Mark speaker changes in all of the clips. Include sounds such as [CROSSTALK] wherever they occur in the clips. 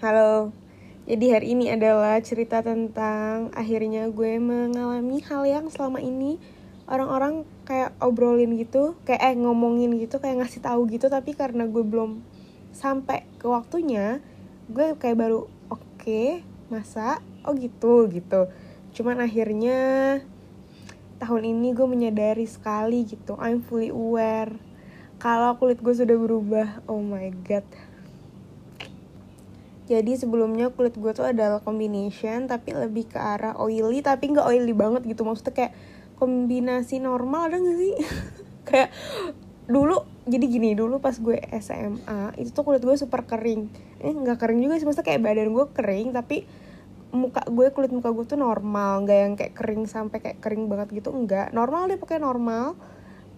Speaker 1: Halo, jadi hari ini adalah cerita tentang akhirnya gue mengalami hal yang selama ini orang-orang kayak obrolin gitu, kayak eh ngomongin gitu, kayak ngasih tahu gitu, tapi karena gue belum sampai ke waktunya, gue kayak baru oke, okay, masa oh gitu gitu. Cuman akhirnya tahun ini gue menyadari sekali gitu, I'm fully aware kalau kulit gue sudah berubah. Oh my god jadi sebelumnya kulit gue tuh adalah combination tapi lebih ke arah oily tapi nggak oily banget gitu. Maksudnya kayak kombinasi normal ada gak sih? [LAUGHS] Kayak dulu jadi gini dulu pas gue SMA itu tuh kulit gue super kering. Eh nggak kering juga sih maksudnya kayak badan gue kering tapi muka gue kulit muka gue tuh normal. Nggak yang kayak kering sampai kayak kering banget gitu enggak normal deh pakai normal.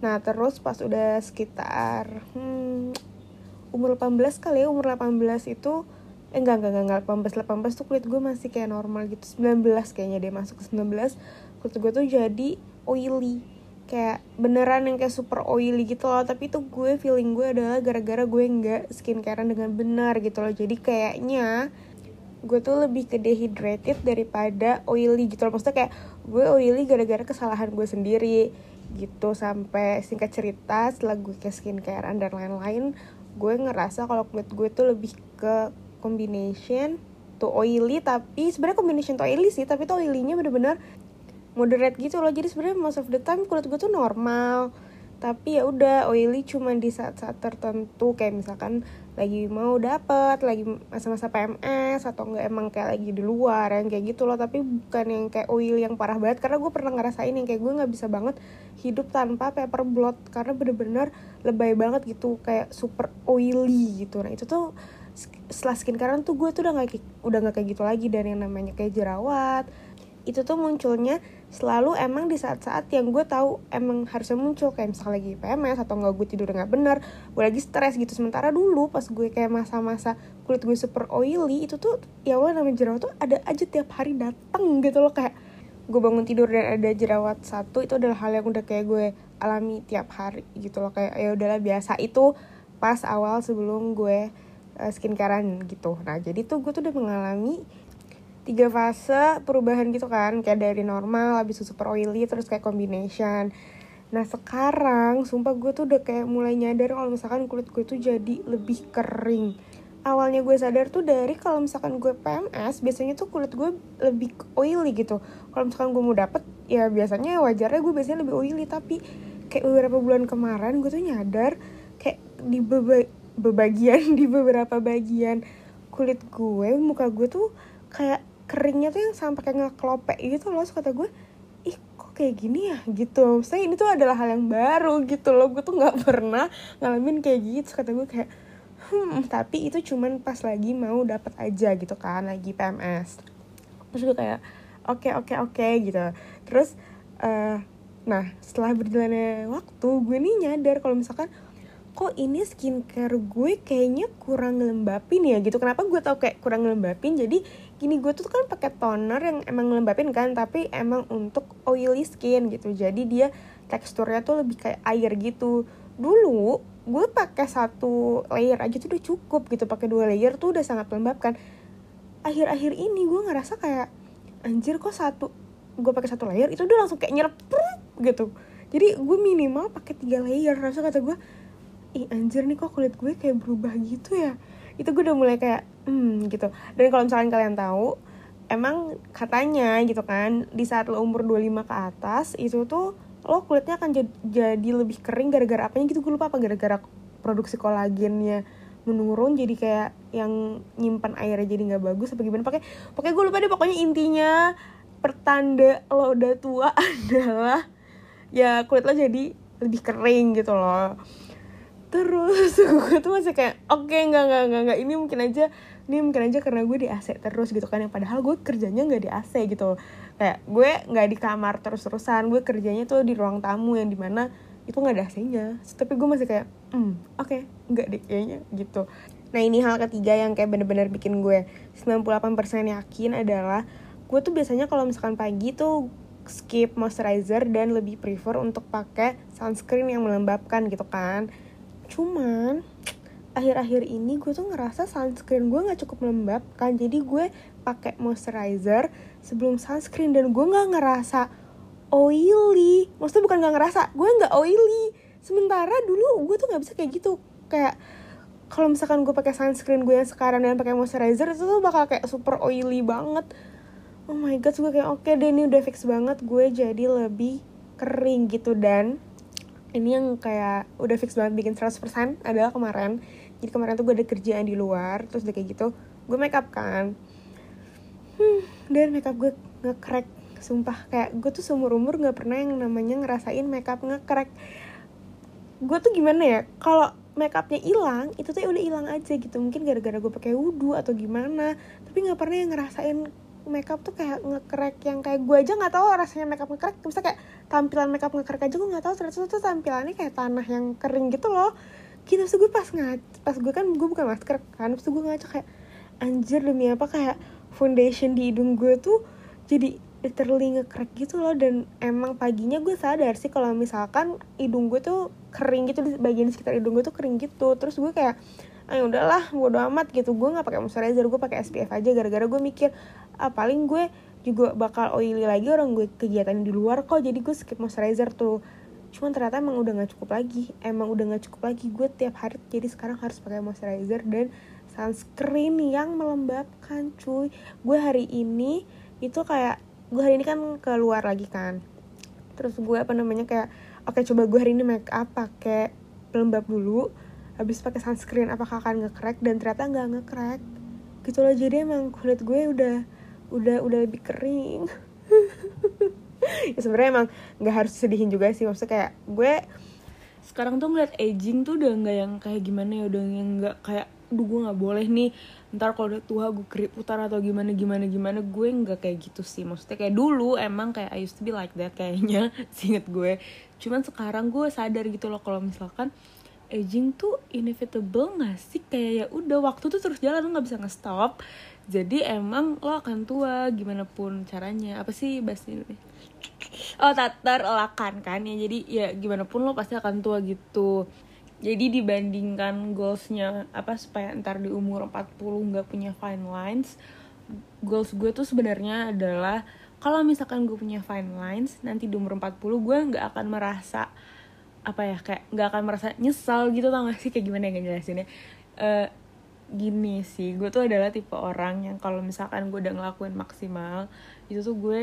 Speaker 1: Nah terus pas udah sekitar hmm, umur 18 kali ya umur 18 itu eh enggak enggak enggak, enggak 18 18 tuh kulit gue masih kayak normal gitu. 19 kayaknya deh masuk ke 19 kulit gue tuh jadi oily. Kayak beneran yang kayak super oily gitu loh. Tapi itu gue feeling gue adalah gara-gara gue nggak skincarean dengan benar gitu loh. Jadi kayaknya gue tuh lebih ke dehydrated daripada oily gitu loh. Maksudnya kayak gue oily gara-gara kesalahan gue sendiri gitu. Sampai singkat cerita setelah gue ke skincarean dan lain-lain gue ngerasa kalau kulit gue tuh lebih ke combination to oily tapi sebenarnya combination to oily sih tapi tuh oilynya bener-bener moderate gitu loh. Jadi sebenarnya most of the time kulit gue tuh normal. Tapi ya udah oily cuma di saat-saat tertentu. Kayak misalkan lagi mau dapet lagi masa-masa PMS atau enggak emang kayak lagi di luar yang kayak gitu loh. Tapi bukan yang kayak oil yang parah banget. Karena gue pernah ngerasain yang kayak gue nggak bisa banget hidup tanpa paper blot karena bener-bener lebay banget gitu kayak super oily gitu. Nah itu tuh setelah skincare tuh gue tuh udah nggak udah nggak kayak gitu lagi dan yang namanya kayak jerawat itu tuh munculnya selalu emang di saat-saat yang gue tahu emang harusnya muncul kayak misalnya lagi PMS atau nggak gue tidur nggak bener gue lagi stres gitu. Sementara dulu pas gue kayak masa-masa kulit gue super oily itu tuh ya Allah namanya jerawat tuh ada aja tiap hari dateng gitu loh kayak gue bangun tidur dan ada jerawat satu itu adalah hal yang udah kayak gue alami tiap hari gitu loh kayak ya udahlah biasa. Itu pas awal sebelum gue uh, skincarean gitu. Nah jadi tuh gue tuh udah mengalami tiga fase perubahan gitu kan. Kayak dari normal habis itu super oily terus kayak combination. Nah sekarang sumpah gue tuh udah kayak mulai nyadar kalau misalkan kulit gue tuh jadi lebih kering. Awalnya gue sadar tuh dari kalau misalkan gue PMS biasanya tuh kulit gue lebih oily gitu. Kalau misalkan gue mau dapet ya biasanya wajarnya gue biasanya lebih oily. Tapi kayak beberapa bulan kemarin gue tuh nyadar kayak di beba bebagian [LAUGHS] di beberapa bagian kulit gue muka gue tuh kayak keringnya tuh yang sampai kayak ngeklopek gitu loh kata gue ih kok kayak gini ya? Gitu. Saya ini tuh adalah hal yang baru gitu loh. Gue tuh nggak [LAUGHS] pernah ngalamin kayak gitu. Kata gue kayak hmm tapi itu cuman pas lagi mau dapat aja gitu kan lagi PMS terus gue kayak oke okay, oke okay, oke okay, gitu. Terus uh, nah setelah berjalannya waktu gue nih nyadar kalau misalkan kok ini skincare gue kayaknya kurang ngelembapin ya gitu. Kenapa gue tau kayak kurang ngelembapin? Jadi gini gue tuh kan pakai toner yang emang ngelembapin kan tapi emang untuk oily skin gitu. Jadi dia teksturnya tuh lebih kayak air gitu. Dulu gue pakai satu layer aja tuh udah cukup gitu. Pakai dua layer tuh udah sangat melembabkan akhir-akhir ini gue ngerasa kayak anjir kok satu gue pakai satu layer itu udah langsung kayak nyerap gitu. Jadi gue minimal pakai tiga layer. Rasa kata gue ih anjir nih kok kulit gue kayak berubah gitu ya? Itu gue udah mulai kayak hmm gitu. Dan kalau misalkan kalian tahu emang katanya gitu kan di saat lo umur 25 ke atas itu tuh lo kulitnya akan jadi lebih kering gara-gara apanya gitu. Gue lupa apa gara-gara produksi kolagennya menurun jadi kayak yang nyimpan airnya jadi nggak bagus apa gimana. Pakai pakai gue lupa deh pokoknya intinya pertanda lo udah tua [LAUGHS] adalah ya kulit lo jadi lebih kering gitu loh terus. [LAUGHS] Gue tuh masih kayak oke okay, nggak nggak nggak. Ini mungkin aja ini mungkin aja karena gue di AC terus gitu kan. Yang padahal gue kerjanya nggak di AC gitu. Kayak gue nggak di kamar terus terusan gue kerjanya tuh di ruang tamu yang di mana itu nggak ada AC-nya tapi gue masih kayak hmm oke okay, nggak deh kayaknya gitu. Nah ini hal ketiga yang kayak bener-bener bikin gue 98% yakin adalah gue tuh biasanya kalau misalkan pagi tuh skip moisturizer dan lebih prefer untuk pakai sunscreen yang melembabkan gitu kan cuman
Speaker 2: akhir-akhir ini gue tuh ngerasa sunscreen gue nggak cukup melembabkan jadi gue pakai moisturizer sebelum sunscreen dan gue nggak ngerasa oily. Maksudnya bukan nggak ngerasa gue nggak oily. Sementara dulu gue tuh nggak bisa kayak gitu. Kayak kalau misalkan gue pakai sunscreen gue yang sekarang dan pakai moisturizer itu tuh bakal kayak super oily banget. Oh my god gue kayak oke okay deh ini udah fix banget. Gue jadi lebih kering gitu. Dan ini yang kayak udah fix banget bikin 100% adalah kemarin. Jadi kemarin tuh gue ada kerjaan di luar terus udah kayak gitu gue make up kan. Hmm, dan makeup gue nge-crack sumpah. Kayak gue tuh seumur umur nggak pernah yang namanya ngerasain makeup nge-crack. Gue tuh gimana ya kalau makeupnya hilang itu tuh ya udah hilang aja gitu. Mungkin gara-gara gue pakai wudhu atau gimana tapi nggak pernah yang ngerasain makeup tuh kayak nge-crack yang kayak gue aja nggak tahu rasanya makeup nge-crack misalnya kayak tampilan makeup nge-crack aja gue nggak tahu. Ternyata tuh tampilannya kayak tanah yang kering gitu loh. Gitu terus gue pas ngac pas gue kan gue bukan masker kan. Terus gue ngaca kayak anjir demi apa kayak foundation di hidung gue tuh jadi literally nge-crack gitu loh. Dan emang paginya gue sadar sih kalau misalkan hidung gue tuh kering gitu di bagian sekitar hidung gue tuh kering gitu. Terus gue kayak ah udahlah bodo amat gitu. Gue nggak pakai moisturizer gue pakai SPF aja. Gara-gara gue mikir ah paling gue juga bakal oily lagi orang gue kegiatan di luar kok jadi gue skip moisturizer tuh. Cuman ternyata emang udah nggak cukup lagi emang udah nggak cukup lagi. Gue tiap hari jadi sekarang harus pakai moisturizer dan sunscreen yang melembabkan cuy. Gue hari ini itu kayak gue hari ini kan keluar lagi kan. Terus gue apa namanya kayak oke okay, coba gue hari ini make up pakai pelembab dulu habis pakai sunscreen apakah akan nge-crack? Dan ternyata nggak nge-crack. Gitu loh jadi emang kulit gue udah udah udah lebih kering. [LAUGHS] Ya sebenarnya emang nggak harus sedihin juga sih. Maksudnya kayak gue
Speaker 1: sekarang tuh ngeliat aging tuh udah nggak yang kayak gimana ya udah yang nggak kayak duh gue nggak boleh nih ntar kalau udah tua gue keriputan atau gimana gimana gimana. Gue nggak kayak gitu sih. Maksudnya kayak dulu emang kayak I used to be like that kayaknya. [LAUGHS] Singet gue. Cuman sekarang gue sadar gitu loh kalau misalkan aging tuh inevitable gak sih? Kayak ya udah waktu tuh terus jalan lo nggak bisa ngestop jadi emang lo akan tua gimana pun caranya. Apa sih bahasa ini oh tak terelakkan kan ya. Jadi ya gimana pun lo pasti akan tua gitu. Jadi dibandingkan goalsnya apa supaya ntar di umur 40 nggak punya fine lines goals gue tuh sebenarnya adalah kalau misalkan gue punya fine lines nanti di umur 40 gue nggak akan merasa apa ya kayak nggak akan merasa nyesal gitu tau gak sih? Kayak gimana ya ngejelasinnya? Uh, gini sih gue tuh adalah tipe orang yang kalau misalkan gue udah ngelakuin maksimal itu tuh gue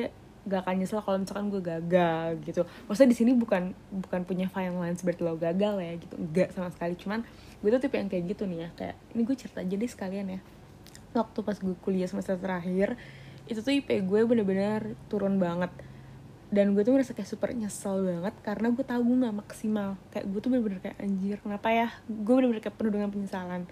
Speaker 1: gak akan nyesel kalau misalkan gue gagal gitu. Maksudnya di sini bukan bukan punya fine line seperti lo gagal ya gitu. Enggak sama sekali. Cuman gue tuh tipe yang kayak gitu nih ya kayak ini gue cerita aja deh sekalian ya. Waktu pas gue kuliah semester terakhir itu tuh IP gue bener-bener turun banget. Dan gue tuh merasa kayak super nyesel banget karena gue tahu gue gak maksimal. Kayak gue tuh bener-bener kayak anjir kenapa ya? Gue bener-bener kayak penuh dengan penyesalan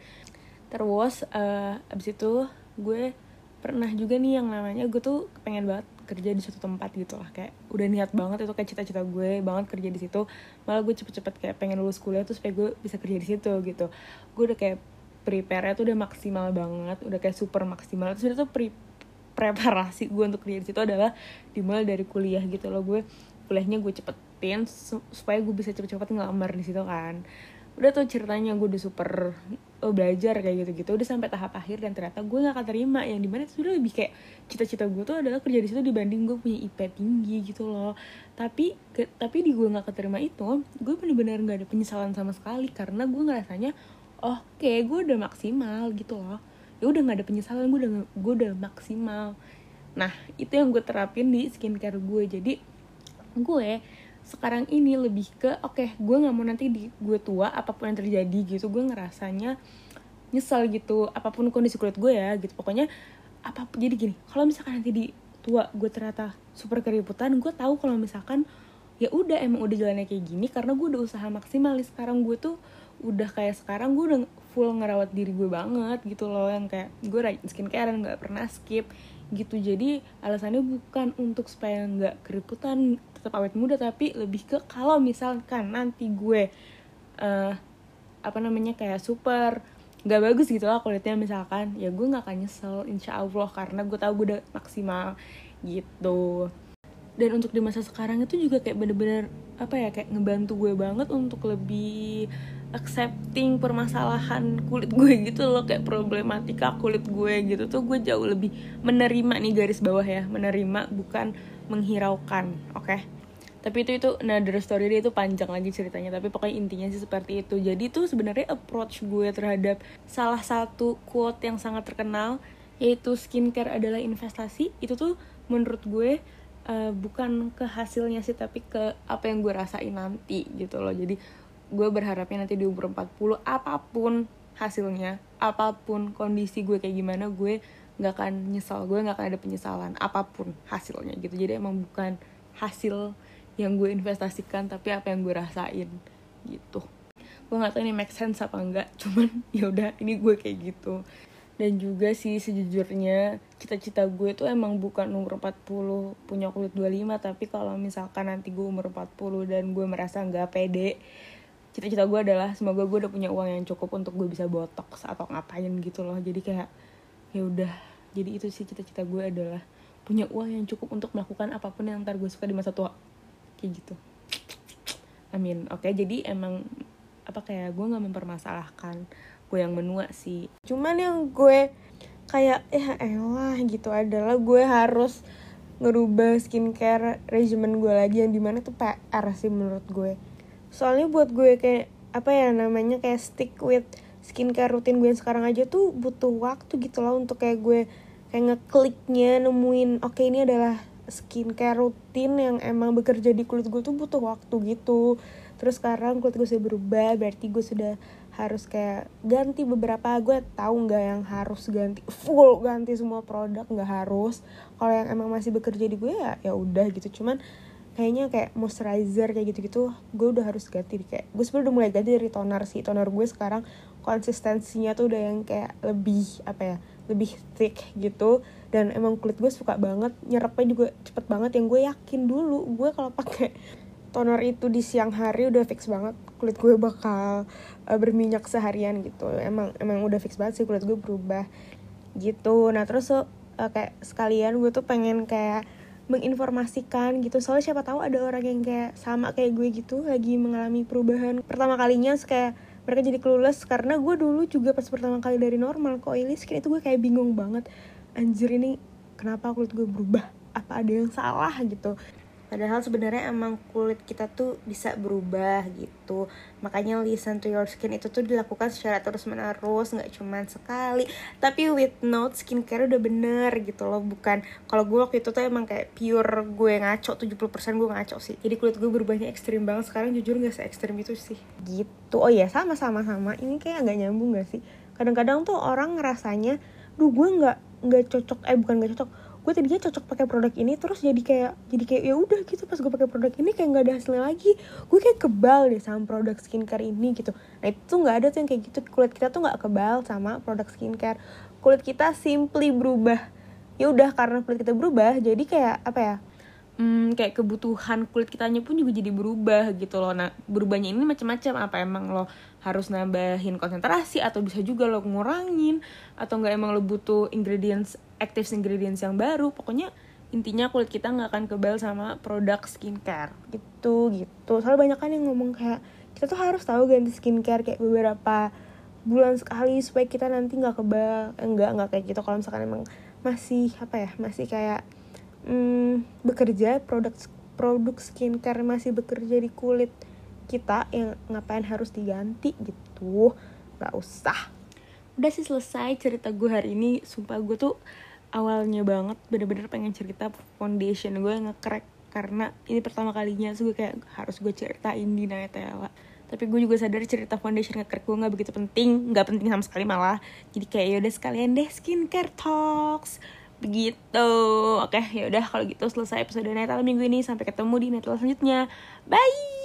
Speaker 1: terus uh, abis itu gue pernah juga nih yang namanya gue tuh pengen banget kerja di suatu tempat gitu lah. Kayak udah niat banget itu kayak cita-cita gue banget kerja di situ. Malah gue cepet-cepet kayak pengen lulus kuliah tuh supaya gue bisa kerja di situ gitu. Gue udah kayak prepare tuh udah maksimal banget udah kayak super maksimal. Terus itu pre preparasi gue untuk kerja di situ adalah dimulai dari kuliah gitu loh. Gue kuliahnya gue cepetin supaya gue bisa cepet-cepet ngelamar di situ kan udah tuh ceritanya gue udah super oh, belajar kayak gitu-gitu. Udah sampai tahap akhir dan ternyata gue gak akan terima. Yang di mana itu udah lebih kayak cita-cita gue tuh adalah kerja di situ dibanding gue punya IP tinggi gitu loh. Tapi ke, tapi di gue gak keterima itu gue bener-bener gak ada penyesalan sama sekali karena gue ngerasanya oke okay, gue udah maksimal gitu loh. Ya udah gak ada penyesalan gue udah gue udah maksimal. Nah itu yang gue terapin di skincare gue jadi gue sekarang ini lebih ke oke okay, gue nggak mau nanti di gue tua apa pun yang terjadi gitu. Gue ngerasanya nyesel gitu apa pun kondisi kulit gue ya gitu. Pokoknya apa jadi gini kalau misalkan nanti di tua gue ternyata super keriputan gue tahu kalau misalkan ya udah emang udah jalannya kayak gini karena gue udah usaha maksimal. Sekarang gue tuh udah kayak sekarang gue udah full ngerawat diri gue banget gitu loh yang kayak gue rajin skincare nggak pernah skip gitu. Jadi alasannya bukan untuk supaya nggak keriputan tetap awet muda tapi lebih ke kalau misalkan nanti gue uh, apa namanya kayak super nggak bagus gitu lah kulitnya misalkan ya gue nggak akan nyesel insya allah karena gue tahu gue udah maksimal gitu dan untuk di masa sekarang itu juga kayak bener-bener apa ya kayak ngebantu gue banget untuk lebih
Speaker 3: accepting permasalahan kulit gue [LAUGHS] gitu loh kayak problematika kulit gue gitu tuh gue jauh lebih menerima nih garis bawah ya menerima bukan menghiraukan oke okay? Tapi itu itu another story dia itu panjang lagi ceritanya tapi pokoknya intinya sih seperti itu. Jadi tuh sebenarnya approach gue terhadap salah satu quote yang sangat terkenal yaitu skincare adalah investasi itu tuh menurut gue uh, bukan ke hasilnya sih tapi ke apa yang gue rasain nanti gitu loh. Jadi gue berharapnya nanti di umur 40 apa pun hasilnya apa pun kondisi gue kayak gimana gue nggak akan nyesal gue nggak akan ada penyesalan apa pun hasilnya gitu. Jadi emang bukan hasil yang gue investasikan tapi apa yang gue rasain gitu. Gue nggak tahu ini make sense apa enggak [LAUGHS] cuman ya udah ini gue kayak gitu. Dan juga sih sejujurnya cita-cita gue tuh emang bukan umur 40 punya kulit 25 tapi kalau misalkan nanti gue umur 40 dan gue merasa nggak pede cita-cita gue adalah semoga gue udah punya uang yang cukup untuk gue bisa botox atau ngapain gitu loh. Jadi kayak ya udah. Jadi itu sih cita-cita gue adalah punya uang yang cukup untuk melakukan apa pun yang ntar gue suka di masa tua kayak gitu. Amin. Oke okay, jadi emang apa kayak gue nggak mempermasalahkan gue yang menua sih.
Speaker 1: Cuman yang gue kayak ya elah gitu adalah gue harus ngerubah skincare regimen gue lagi yang di mana tuh PR sih menurut gue. Soalnya buat gue kayak apa ya namanya kayak stick with skincare rutin gue yang sekarang aja tuh butuh waktu gitu loh untuk kayak gue kayak ngekliknya nemuin oke okay, ini adalah skincare rutin yang emang bekerja di kulit gue tuh butuh waktu gitu. Terus sekarang kulit gue sudah berubah berarti gue sudah harus kayak ganti beberapa gue tahu nggak yang harus ganti full ganti semua produk nggak harus. Kalau yang emang masih bekerja di gue ya ya udah gitu. Cuman kayaknya kayak moisturizer kayak gitu-gitu gue udah harus ganti kayak gue sebenarnya udah mulai ganti dari toner sih. Toner gue sekarang konsistensinya tuh udah yang kayak lebih apa ya lebih thick gitu dan emang kulit gue suka banget nyerapnya juga cepet banget. Yang gue yakin dulu gue kalau pakai toner itu di siang hari udah fix banget kulit gue bakal uh, berminyak seharian gitu. Emang emang udah fix banget sih kulit gue berubah gitu. Nah terus uh, kayak sekalian gue tuh pengen kayak menginformasikan gitu. Soalnya siapa tahu ada orang yang kayak sama kayak gue gitu lagi mengalami perubahan. Pertama kalinya kayak mereka jadi clueless karena gue dulu juga pas pertama kali dari normal ke oily skin itu gue kayak bingung banget anjir ini kenapa kulit gue berubah? Apa ada yang salah? gitu. Padahal sebenarnya emang kulit kita tuh bisa berubah gitu. Makanya listen to your skin itu tuh dilakukan secara terus menerus nggak cuma sekali Tapi with note skincare udah bener gitu loh. Bukan kalau gue waktu itu tuh emang kayak pure gue ngaco 70% gue ngaco sih. Jadi kulit gue berubahnya ekstrim banget. Sekarang jujur gak se ekstrim itu sih. Gitu. Oh iya sama-sama sama. Ini kayak agak nyambung gak sih? Kadang-kadang tuh orang ngerasanya Duh gue nggak nggak cocok Eh bukan nggak cocok. Gue tadinya cocok pakai produk ini terus jadi kayak jadi kayak ya udah gitu. Pas gue pakai produk ini kayak nggak ada hasilnya lagi. Gue kayak kebal deh sama produk skincare ini gitu. Nah itu nggak ada tuh yang kayak gitu. Kulit kita tuh nggak kebal sama produk skincare. Kulit kita simply berubah. Ya udah karena kulit kita berubah jadi kayak apa ya
Speaker 3: hmm, kayak kebutuhan kulit kitanya pun juga jadi berubah gitu loh. Nah berubahnya ini macam-macam. Apa emang lo harus nambahin konsentrasi atau bisa juga lo ngurangin? Atau enggak emang lo butuh ingredients active ingredients yang baru? Pokoknya intinya kulit kita nggak akan kebal sama produk skincare.
Speaker 1: Gitu gitu. Soalnya banyak kan yang ngomong kayak kita tuh harus tahu ganti skincare kayak beberapa bulan sekali supaya kita nanti nggak kebal. Enggak enggak kayak gitu. Kalau misalkan emang masih apa ya masih kayak hmm, bekerja produk produk skincare masih bekerja di kulit kita yang ngapain harus diganti gitu? Nggak usah.
Speaker 3: Udah sih selesai cerita gue hari ini. Sumpah gue tuh awalnya banget bener-bener pengen cerita foundation gue ngekrek karena ini pertama kalinya so gue kayak harus gue ceritain di Nayatela. Tapi gue juga sadar cerita foundation ngekrek gue nggak begitu penting nggak penting sama sekali malah. Jadi kayak yaudah sekalian deh skincare talks begitu oke ya udah kalau gitu selesai episode Natal minggu ini. Sampai ketemu di Natal selanjutnya. Bye